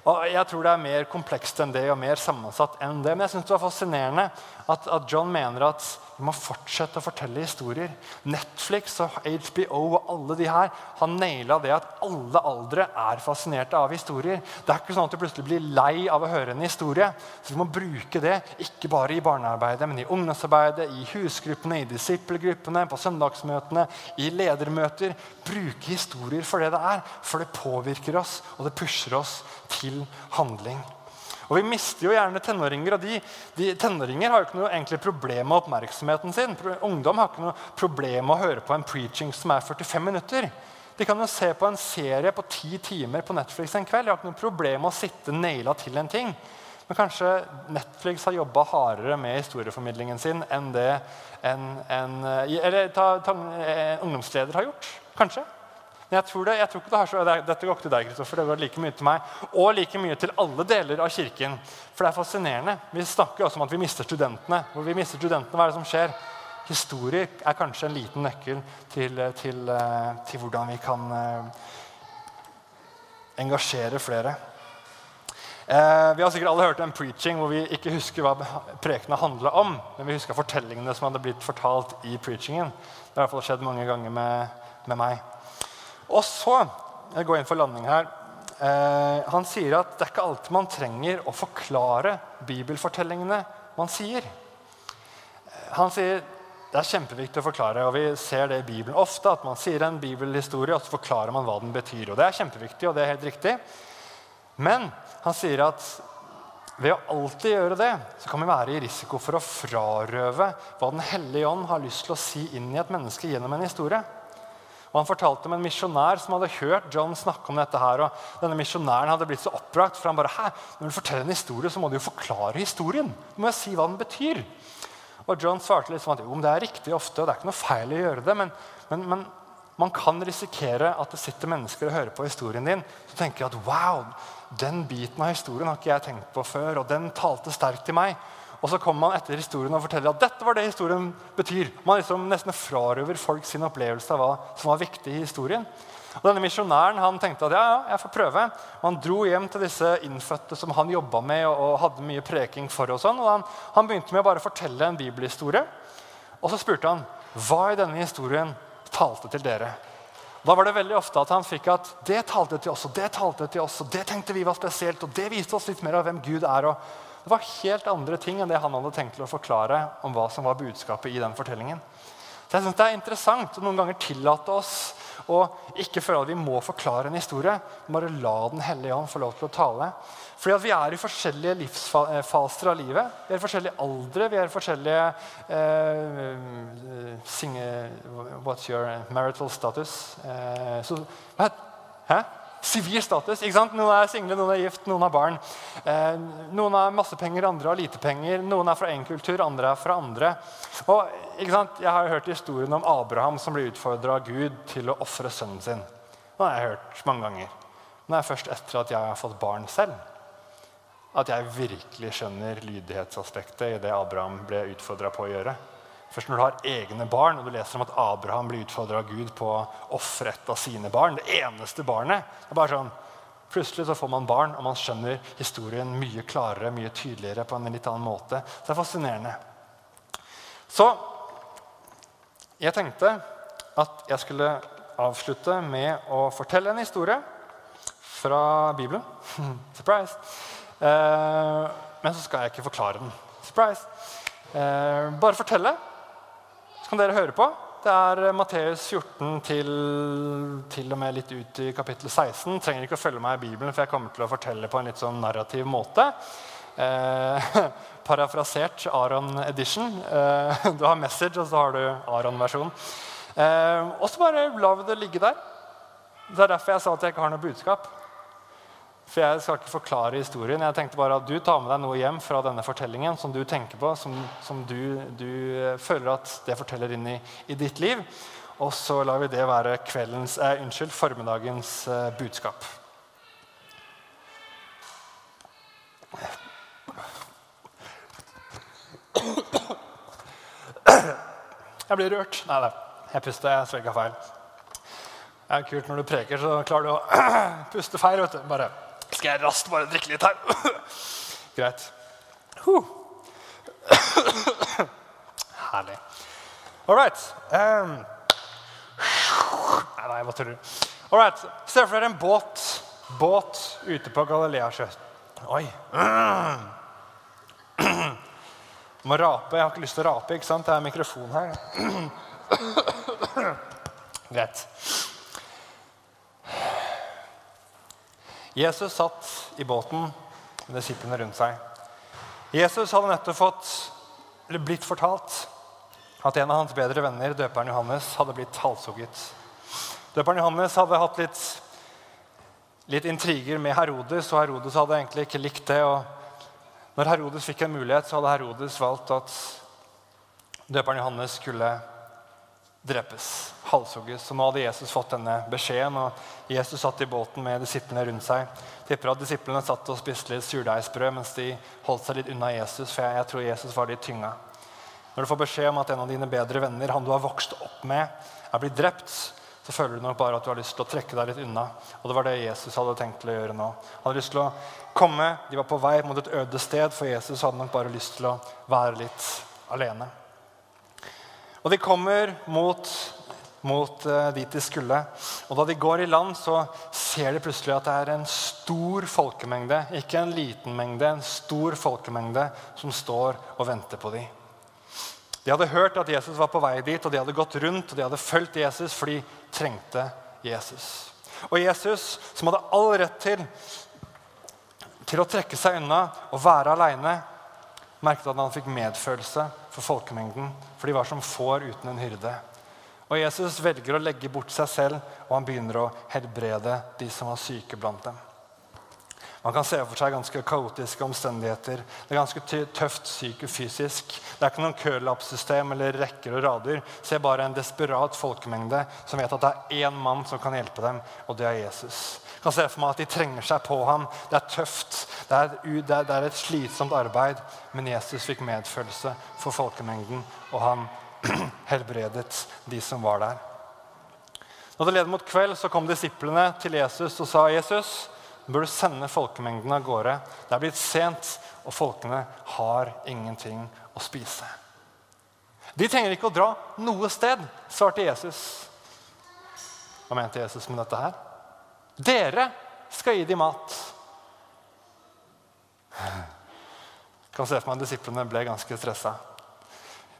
S1: Og jeg tror det er mer komplekst enn det og mer sammensatt enn det. Men jeg synes det var fascinerende at, at John mener at vi må fortsette å fortelle historier. Netflix og HBO og alle de her har naila det at alle aldre er fascinerte av historier. Det er ikke sånn at du plutselig blir lei av å høre en historie. Så Vi må bruke det ikke bare i barnearbeidet, men i ungdomsarbeidet, i husgruppene, i disippelgruppene, på søndagsmøtene, i ledermøter. Bruke historier for det det er, for det påvirker oss, og det pusher oss til handling. Og Vi mister jo gjerne tenåringer, og de, de tenåringer har jo ikke noe egentlig problem med oppmerksomheten sin. Ungdom har ikke noe problem med å høre på en preaching som er 45 minutter. De kan jo se på en serie på ti timer på Netflix en kveld. De har ikke noe problem med å sitte naila til en ting. Men kanskje Netflix har jobba hardere med historieformidlingen sin enn det en, en, eller ta, ta, en ungdomsleder har gjort. Kanskje. Men jeg tror, det, jeg tror ikke det har så, Dette går ikke til deg, Kristoffer. Det går like mye til meg. Og like mye til alle deler av kirken. For det er fascinerende. Vi snakker også om at vi mister studentene. Hvor vi mister studentene, hva er det som skjer? Historie er kanskje en liten nøkkel til, til, eh, til hvordan vi kan uh, engasjere flere. Eh, vi har sikkert alle hørt en preaching hvor vi ikke husker hva prekena handla om, men vi husker fortellingene som hadde blitt fortalt i preachingen. Det har i hvert fall skjedd mange ganger med, med meg. Og så jeg går inn for landing her. Eh, han sier at det er ikke alltid man trenger å forklare bibelfortellingene man sier. Eh, han sier det er kjempeviktig å forklare, og vi ser det i Bibelen ofte. at Man sier en bibelhistorie, og så forklarer man hva den betyr. og Det er kjempeviktig, og det er helt riktig. Men han sier at ved å alltid gjøre det så kan vi være i risiko for å frarøve hva Den hellige ånd har lyst til å si inn i et menneske gjennom en historie. Og Han fortalte om en misjonær som hadde hørt John snakke om dette. her, og denne misjonæren hadde blitt så oppbrakt, for han bare, Hæ, når du forteller en historie, så må du jo forklare historien. Du må jo si hva den betyr. Og John svarte liksom at jo, det er riktig ofte, og det er ikke noe feil å gjøre det, men, men, men man kan risikere at det sitter mennesker og hører på historien din så tenker at wow, den biten av historien har ikke jeg tenkt på før, og den talte sterkt til meg. Og så kommer man etter historien og forteller at dette var det historien betyr. Man liksom nesten frarøver folk sin opplevelse av hva som var viktig i historien. Og denne Misjonæren han tenkte at ja, ja, jeg får prøve. Han dro hjem til disse innfødte som han jobba med og, og, hadde mye preking for. og sånn, og han, han begynte med å bare fortelle en bibelhistorie. Og så spurte han hva i denne historien talte til dere. Da var det veldig ofte at han fikk at det talte til oss, og det talte til oss, og det tenkte vi var spesielt, og det viste oss litt mer av hvem Gud er. og Det var helt andre ting enn det han hadde tenkt til å forklare om hva som var budskapet i den fortellingen. Så jeg synes Det er interessant å noen ganger tillate oss å ikke føle at vi må forklare en historie. Bare la Den hellige ånd få lov til å tale. Fordi at vi er i forskjellige livsfaser av livet. Vi er i forskjellige aldre. Vi er i forskjellige eh, singe, What's your marital status? Eh, så, hæ? Sivil status. ikke sant? Noen er single, noen er gift, noen har barn. Eh, noen har masse penger, andre har lite penger. Noen er fra én kultur, andre er fra andre. Og, ikke sant? Jeg har hørt historien om Abraham som ble utfordra av Gud til å ofre sønnen sin. Det har jeg hørt mange ganger. Men det er først etter at jeg har fått barn selv, at jeg virkelig skjønner lydighetsaspektet i det Abraham ble utfordra på å gjøre. Først når du har egne barn, og du leser om at Abraham blir utfordra av Gud på å ofre et av sine barn, det eneste barnet det er bare sånn, Plutselig så får man barn, og man skjønner historien mye klarere mye tydeligere på en litt annen måte. Så Det er fascinerende. Så jeg tenkte at jeg skulle avslutte med å fortelle en historie fra Bibelen. Surprise! Eh, men så skal jeg ikke forklare den. Surprise! Eh, bare fortelle så kan dere høre på. Det er eh, Matteus 14 til, til, og med litt ut i kapittel 16. Trenger ikke å følge meg i Bibelen, for jeg kommer til å fortelle på en litt sånn narrativ måte. Eh, parafrasert Aron edition. Eh, du har message, og så har du Aron-versjon. Eh, og så bare la vi det ligge der. Det er derfor jeg sa at jeg ikke har noe budskap. For jeg skal ikke forklare historien. Jeg tenkte bare at Du tar med deg noe hjem fra denne fortellingen som du tenker på, som, som du, du, eh, føler at det forteller inn i, i, ditt liv. Og så lar vi det være kveldens, eh, unnskyld, formiddagens eh, budskap. Jeg blir rørt. Nei da, jeg puster. Jeg svelga feil. Det er kult når du preker, så klarer du å puste feil. vet du. Bare skal jeg raskt bare drikke litt her? Greit. Huh. Herlig. All right. Um. Nei, nei, jeg bare tuller. All right. Se for dere en båt, båt ute på Galileasjøen. Oi. Må rape. Jeg har ikke lyst til å rape. ikke sant? Det er mikrofon her. Greit. Jesus satt i båten med disiplene rundt seg. Jesus hadde nettopp fått, blitt fortalt at en av hans bedre venner, døperen Johannes, hadde blitt halshugget. Døperen Johannes hadde hatt litt, litt intriger med Herodes, og Herodes hadde egentlig ikke likt det. og når Herodes fikk en mulighet, så hadde Herodes valgt at døperen Johannes skulle drepes, halshugges. Så nå hadde Jesus fått denne beskjeden, og Jesus satt i båten med disiplene rundt seg. Tipper at Disiplene satt og spiste litt surdeigsbrød mens de holdt seg litt unna Jesus. for jeg, jeg tror Jesus var litt tynga. Når du får beskjed om at en av dine bedre venner, han du har vokst opp med, er blitt drept, så føler du nok bare at du har lyst til å trekke deg litt unna. Og det var det Jesus hadde tenkt til å gjøre nå. Han hadde lyst til å komme, De var på vei mot et øde sted, for Jesus hadde nok bare lyst til å være litt alene. Og de kommer mot, mot uh, dit de skulle. Og da de går i land, så ser de plutselig at det er en stor folkemengde. Ikke en liten mengde, en stor folkemengde som står og venter på dem. De hadde hørt at Jesus var på vei dit, og de hadde gått rundt og de hadde fulgt Jesus, for de trengte Jesus. Og Jesus, som hadde all rett til til å trekke seg unna og være aleine, merket at han fikk medfølelse for folkemengden, for de var som får uten en hyrde. Og Jesus velger å legge bort seg selv, og han begynner å helbrede de som var syke blant dem. Man kan se for seg ganske kaotiske omstendigheter. Det er ganske tøft psykofysisk. Det er ikke noen kølappsystem eller rekker og rader. Se bare en desperat folkemengde som vet at det er én mann som kan hjelpe dem, og det er Jesus. Kan se for meg at De trenger seg på ham. Det er tøft. Det er, det er, et slitsomt arbeid. Men Jesus fikk medfølelse for folkemengden, og han helbredet de som var der. Når det leder mot kveld, så kom disiplene til Jesus og sa Jesus, du sende folkemengden av gårde. Det er blitt sent, og folkene har ingenting å spise. De trenger ikke å dra noe sted, svarte Jesus. Hva mente Jesus med dette her? Dere skal gi dem mat. Jeg kan se for meg at disiplene ble ganske stressa.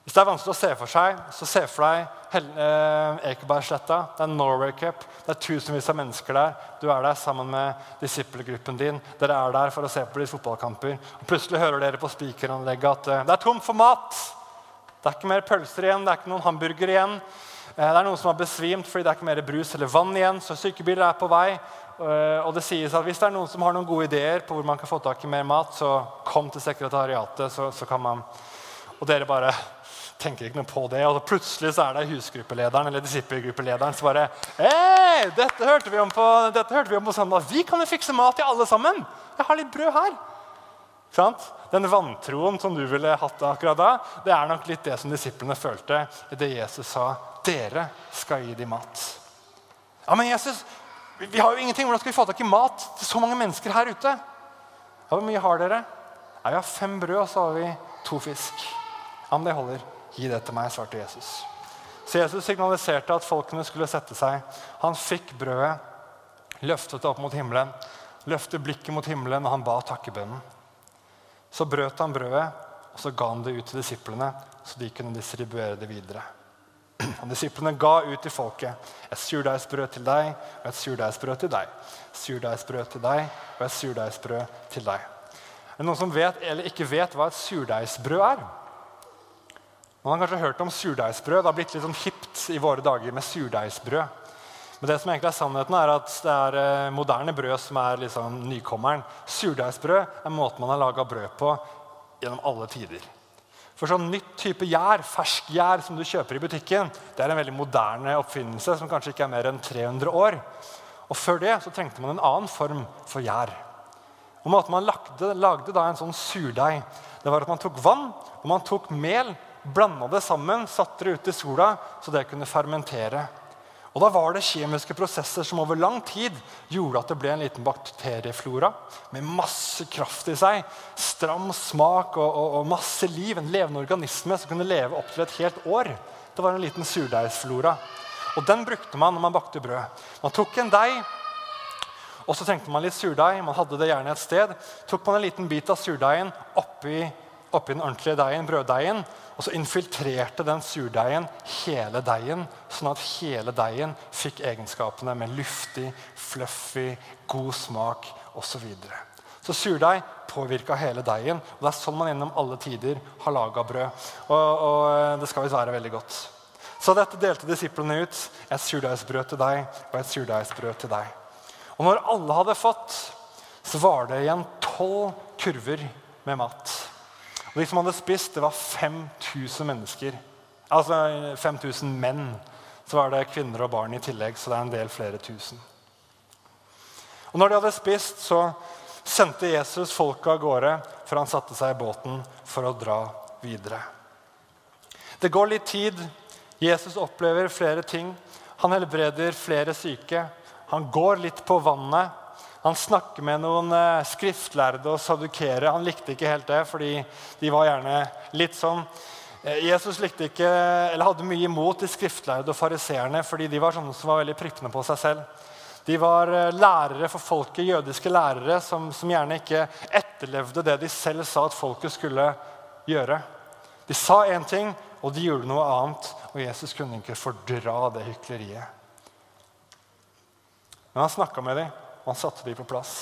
S1: Hvis det er vanskelig å se for seg, så se for deg eh, Ekebergsletta. Det er Norway Cup. Det er tusenvis av mennesker der. Du er der sammen med disippelgruppen din. Dere er der for å se på deres fotballkamper. Og Plutselig hører dere på spikeranlegget at eh, det er tomt for mat. Det er ikke mer pølser igjen, det er ikke noen hamburger igjen. Eh, det er noen som har besvimt fordi det er ikke mer brus eller vann igjen. Så sykebiler er på vei. Eh, og det sies at Hvis det er noen som har noen gode ideer på hvor man kan få tak i mer mat, så kom til sekretariatet, så, så kan man Og dere bare tenker ikke noe på det. Og plutselig så er det husgruppelederen eller disippelgruppelederen som bare Hei, dette hørte vi om på, dette hørte vi om på søndag. Vi kan jo fikse mat til alle sammen. Jeg har litt brød her. Sant? Den vantroen som du ville hatt akkurat da, det er nok litt det som disiplene følte i det Jesus sa. Dere skal gi dem mat. Ja, men Jesus, vi har jo ingenting. Hvordan skal vi få tak i mat til så mange mennesker her ute? Ja, Hvor mye har dere? Ja, vi har fem brød, og så har vi to fisk. Ja, men det holder. 'Gi det til meg', svarte Jesus. Så Jesus signaliserte at folkene skulle sette seg. Han fikk brødet, løftet det opp mot himmelen, løftet blikket mot himmelen, og han ba takkebønnen. Så brøt han brødet, og så ga han det ut til disiplene, så de kunne distribuere det videre. Disiplene ga ut til folket et surdeigsbrød til deg og et surdeigsbrød til deg. Surdeigsbrød til deg og et surdeigsbrød til deg. Er det noen som vet eller ikke vet hva et surdeigsbrød er? Man har kanskje hørt om surdeigsbrød. Det har blitt litt sånn hipt i våre dager med surdeigsbrød. Men det som egentlig er sannheten er at det er eh, moderne brød som er liksom nykommeren. Surdeigsbrød er måten man har laga brød på gjennom alle tider. For sånn nytt type gjær, fersk gjær som du kjøper i butikken, det er en veldig moderne oppfinnelse som kanskje ikke er mer enn 300 år. Og Før det så trengte man en annen form for gjær. Og måten Man lagde, lagde da en sånn surdeig det var at man tok vann og man tok mel blanda det sammen, satte det ut i sola så det kunne fermentere. Og Da var det kjemiske prosesser som over lang tid gjorde at det ble en liten bakterieflora med masse kraft i seg, stram smak og, og, og masse liv. En levende organisme som kunne leve opptil et helt år. Det var en liten surdeigsflora. Og Den brukte man når man bakte brød. Man tok en deig, og så trengte man litt surdeig. Man hadde det gjerne et sted. Tok man en liten bit av surdeigen oppi, oppi den ordentlige deigen, brøddeigen, og så infiltrerte den surdeigen hele deigen, sånn at hele deigen fikk egenskapene med luftig, fluffy, god smak osv. Så, videre. så surdeig påvirka hele deigen. og Det er sånn man gjennom alle tider har laga brød. Og, og, eh, det skal visst være veldig godt. Så dette delte disiplene ut. Et surdeigsbrød til deg og et surdeigsbrød til deg. Og når alle hadde fått, så var det igjen tolv kurver med mat. Og De som hadde spist, det var 5000 mennesker. Altså 5000 menn. Så var det kvinner og barn i tillegg, så det er en del flere tusen. Og når de hadde spist, så sendte Jesus folket av gårde, for han satte seg i båten for å dra videre. Det går litt tid. Jesus opplever flere ting. Han helbreder flere syke. Han går litt på vannet. Han snakker med noen eh, skriftlærde og sadukere. Han likte ikke helt det, fordi de var gjerne litt sånn eh, Jesus likte ikke, eller hadde mye imot de skriftlærde og fariseerne fordi de var sånne som var veldig prippende på seg selv. De var eh, lærere for folket, jødiske lærere som, som gjerne ikke etterlevde det de selv sa at folket skulle gjøre. De sa én ting, og de gjorde noe annet. Og Jesus kunne ikke fordra det hykleriet. Men han snakka med dem og han satte dem på plass.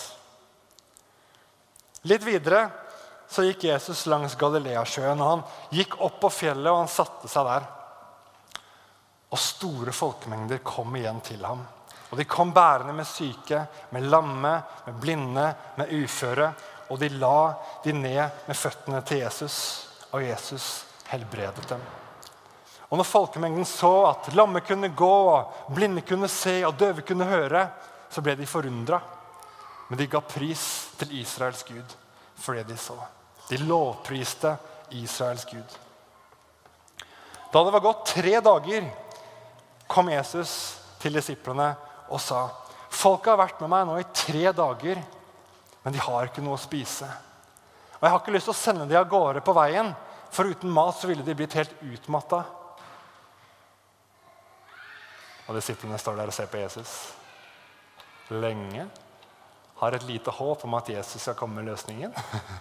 S1: Litt videre så gikk Jesus langs Galileasjøen. og Han gikk opp på fjellet og han satte seg der. Og store folkemengder kom igjen til ham. Og De kom bærende med syke, med lamme, med blinde, med uføre. Og de la de ned med føttene til Jesus, og Jesus helbredet dem. Og når folkemengden så at lamme kunne gå, og blinde kunne se og døve kunne høre, så ble de forundra. Men de ga pris til Israels Gud for det de så. De lovpriste Israels Gud. Da det var gått tre dager, kom Jesus til disiplene og sa Folket har vært med meg nå i tre dager, men de har ikke noe å spise. Og Jeg har ikke lyst til å sende dem av gårde på veien, for uten mat så ville de blitt helt utmatta. Og disiplene står der og ser på Jesus lenge. Har et lite håp om at Jesus skal komme med løsningen.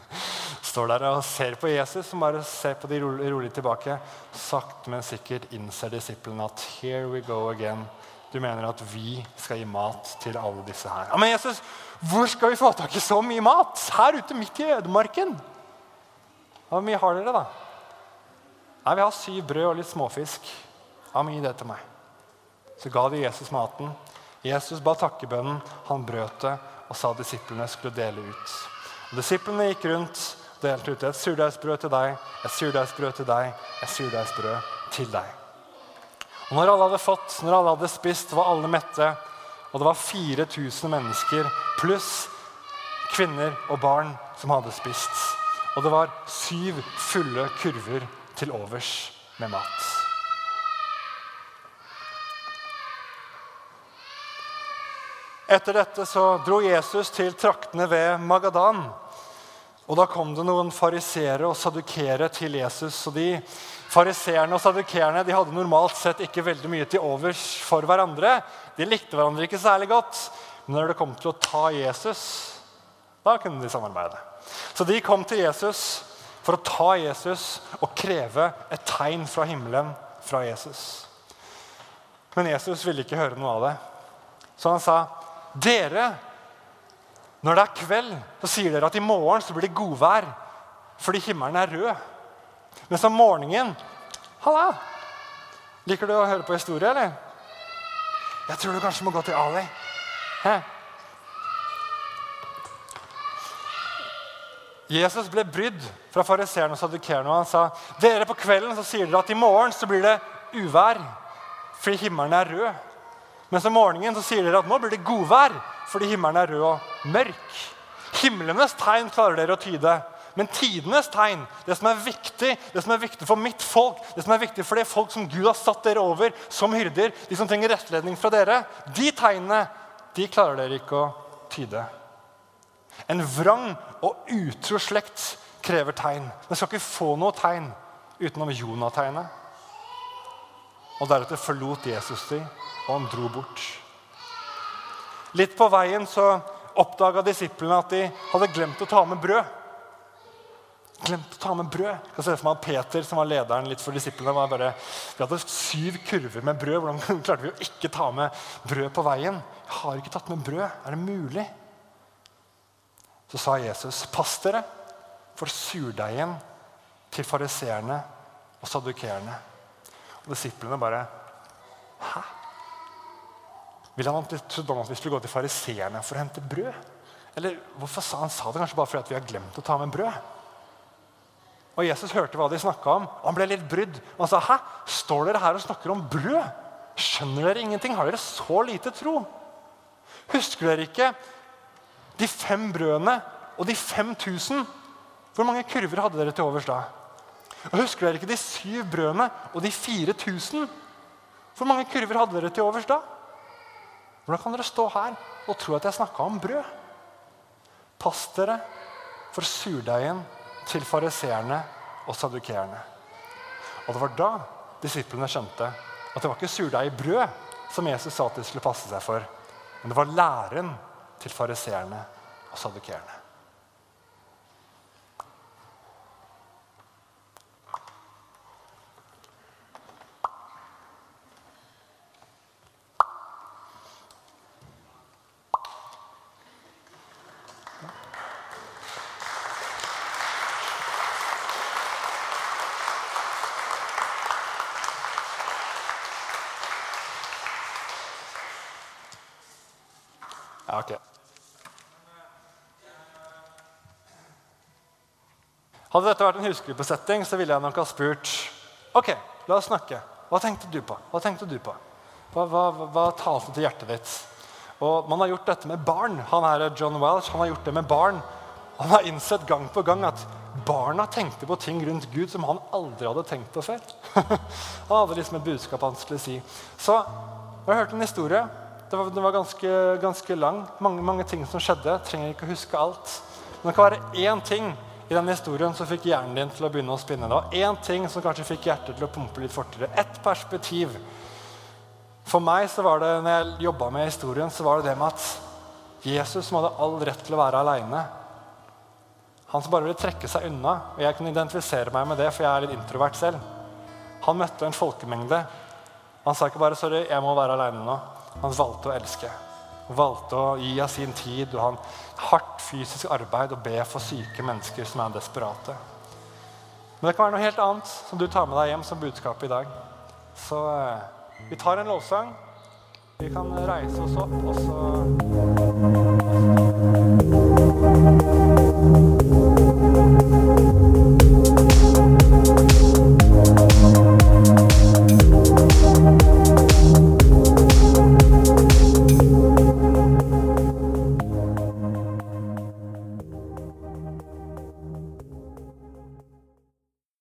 S1: Står der og ser på Jesus, som bare ser på de rolig, tilbake. Sakte, men sikkert innser disiplene at here we go again. Du mener at vi skal gi mat til alle disse her. Ja, Men Jesus, hvor skal vi få tak i så mye mat? Her ute midt i ødemarken. Hvor mye har dere, da? Nei, Vi har syv brød og litt småfisk. Men gi det til meg. Så ga de Jesus maten. Jesus ba takkebønnen, han brøt det og sa disiplene skulle dele ut. Og Disiplene gikk rundt og delte ut et surdeigsbrød til deg, et surdeigsbrød til deg, et surdeigsbrød til deg. Og Når alle hadde fått, når alle hadde spist, var alle mette. Og det var 4000 mennesker pluss kvinner og barn som hadde spist. Og det var syv fulle kurver til overs med mat. Etter dette så dro Jesus til traktene ved Magadan. Og Da kom det noen fariseere og sadukere til Jesus. og de Fariseerne og sadukerene de hadde normalt sett ikke veldig mye til overs for hverandre. De likte hverandre ikke særlig godt. Men når det kom til å ta Jesus, da kunne de samarbeide. Så de kom til Jesus for å ta Jesus og kreve et tegn fra himmelen fra Jesus. Men Jesus ville ikke høre noe av det. Så han sa, dere, når det er kveld, så sier dere at i morgen så blir det godvær fordi himmelen er rød. Mens om morgenen Halla! Liker du å høre på historie, eller? Jeg tror du kanskje må gå til Ali. Hæ? Jesus ble brydd fra fariseerne og sadukerene. Og han sa dere på kvelden så sier dere at i morgen så blir det uvær fordi himmelen er rød. Mens om morgenen så sier dere at nå blir det godvær fordi himmelen er rød og mørk. Himlenes tegn klarer dere å tyde. Men tidenes tegn, det som er viktig det som er viktig for mitt folk, det som er viktig for det folk som Gud har satt dere over som hyrder, de som trenger rettledning fra dere, de tegnene de klarer dere ikke å tyde. En vrang og utro slekt krever tegn. Den skal ikke få noe tegn utenom Jonah-tegnet. Og deretter forlot Jesus dem og han dro bort. Litt på veien så oppdaga disiplene at de hadde glemt å ta med brød. Glemt å ta med brød. Jeg kan se for meg at Peter, som var lederen litt for disiplene, var bare, Vi hadde syv kurver med brød. Hvordan klarte vi å ikke ta med brød på veien? Jeg har ikke tatt med brød. Er det mulig? Så sa Jesus, pass dere for surdeigen til fariseerne og sadukeerne. Og disiplene bare Hæ? Vil han trodde han at vi skulle gå til fariseerne for å hente brød? Eller hvorfor sa han sa det kanskje bare fordi vi har glemt å ta med brød? Og Jesus hørte hva de snakka om, og han ble litt brydd. Og han sa, 'Hæ? Står dere her og snakker om brød? Skjønner dere ingenting? Har dere så lite tro?' Husker dere ikke de fem brødene og de 5000? Hvor mange kurver hadde dere til overs da? Og Husker dere ikke de syv brødene og de 4000? Hvor mange kurver hadde dere til overs da? Hvordan kan dere stå her og tro at jeg snakka om brød? Pass dere for surdeigen til fariseerne og sadukeerne. Og det var da disiplene skjønte at det var ikke surdeig i brød som Jesus sa at de skulle passe seg for, men det var læren til fariseerne og sadukeerne. Ja, ok. Hadde dette vært en husgruppesetting, så ville jeg nok ha spurt Ok, la oss snakke. Hva tenkte du på? Hva tenkte du på? Hva, hva, hva talte til hjertet ditt? Og Man har gjort dette med barn. Han her, John Welch han har gjort det med barn. Han har innsett gang på gang at barna tenkte på ting rundt Gud som han aldri hadde tenkt på før. han hadde liksom et budskap han skulle si. Så jeg har hørt en historie. Det var, det var ganske, ganske, lang. Mange, mange ting som skjedde. Trenger ikke å huske alt. Men det kan være én ting i denne historien så fikk hjernen din til å begynne å spinne. Det var én ting som kanskje fikk hjertet til å pumpe litt fortere. Ett perspektiv. For meg så var det, når jeg jobba med historien, så var det det med at Jesus som hadde all rett til å være aleine. Han som bare ville trekke seg unna. Og jeg kunne identifisere meg med det, for jeg er litt introvert selv. Han møtte en folkemengde. Han sa ikke bare 'sorry, jeg må være aleine nå'. Han valgte å elske. Han valgte å gi av sin tid og han hardt fysisk arbeid og be for syke mennesker som er desperate. Men det kan være noe helt annet som du tar med deg hjem som budskap i dag. Så eh, vi tar en lovsang. Vi kan reise oss opp, og så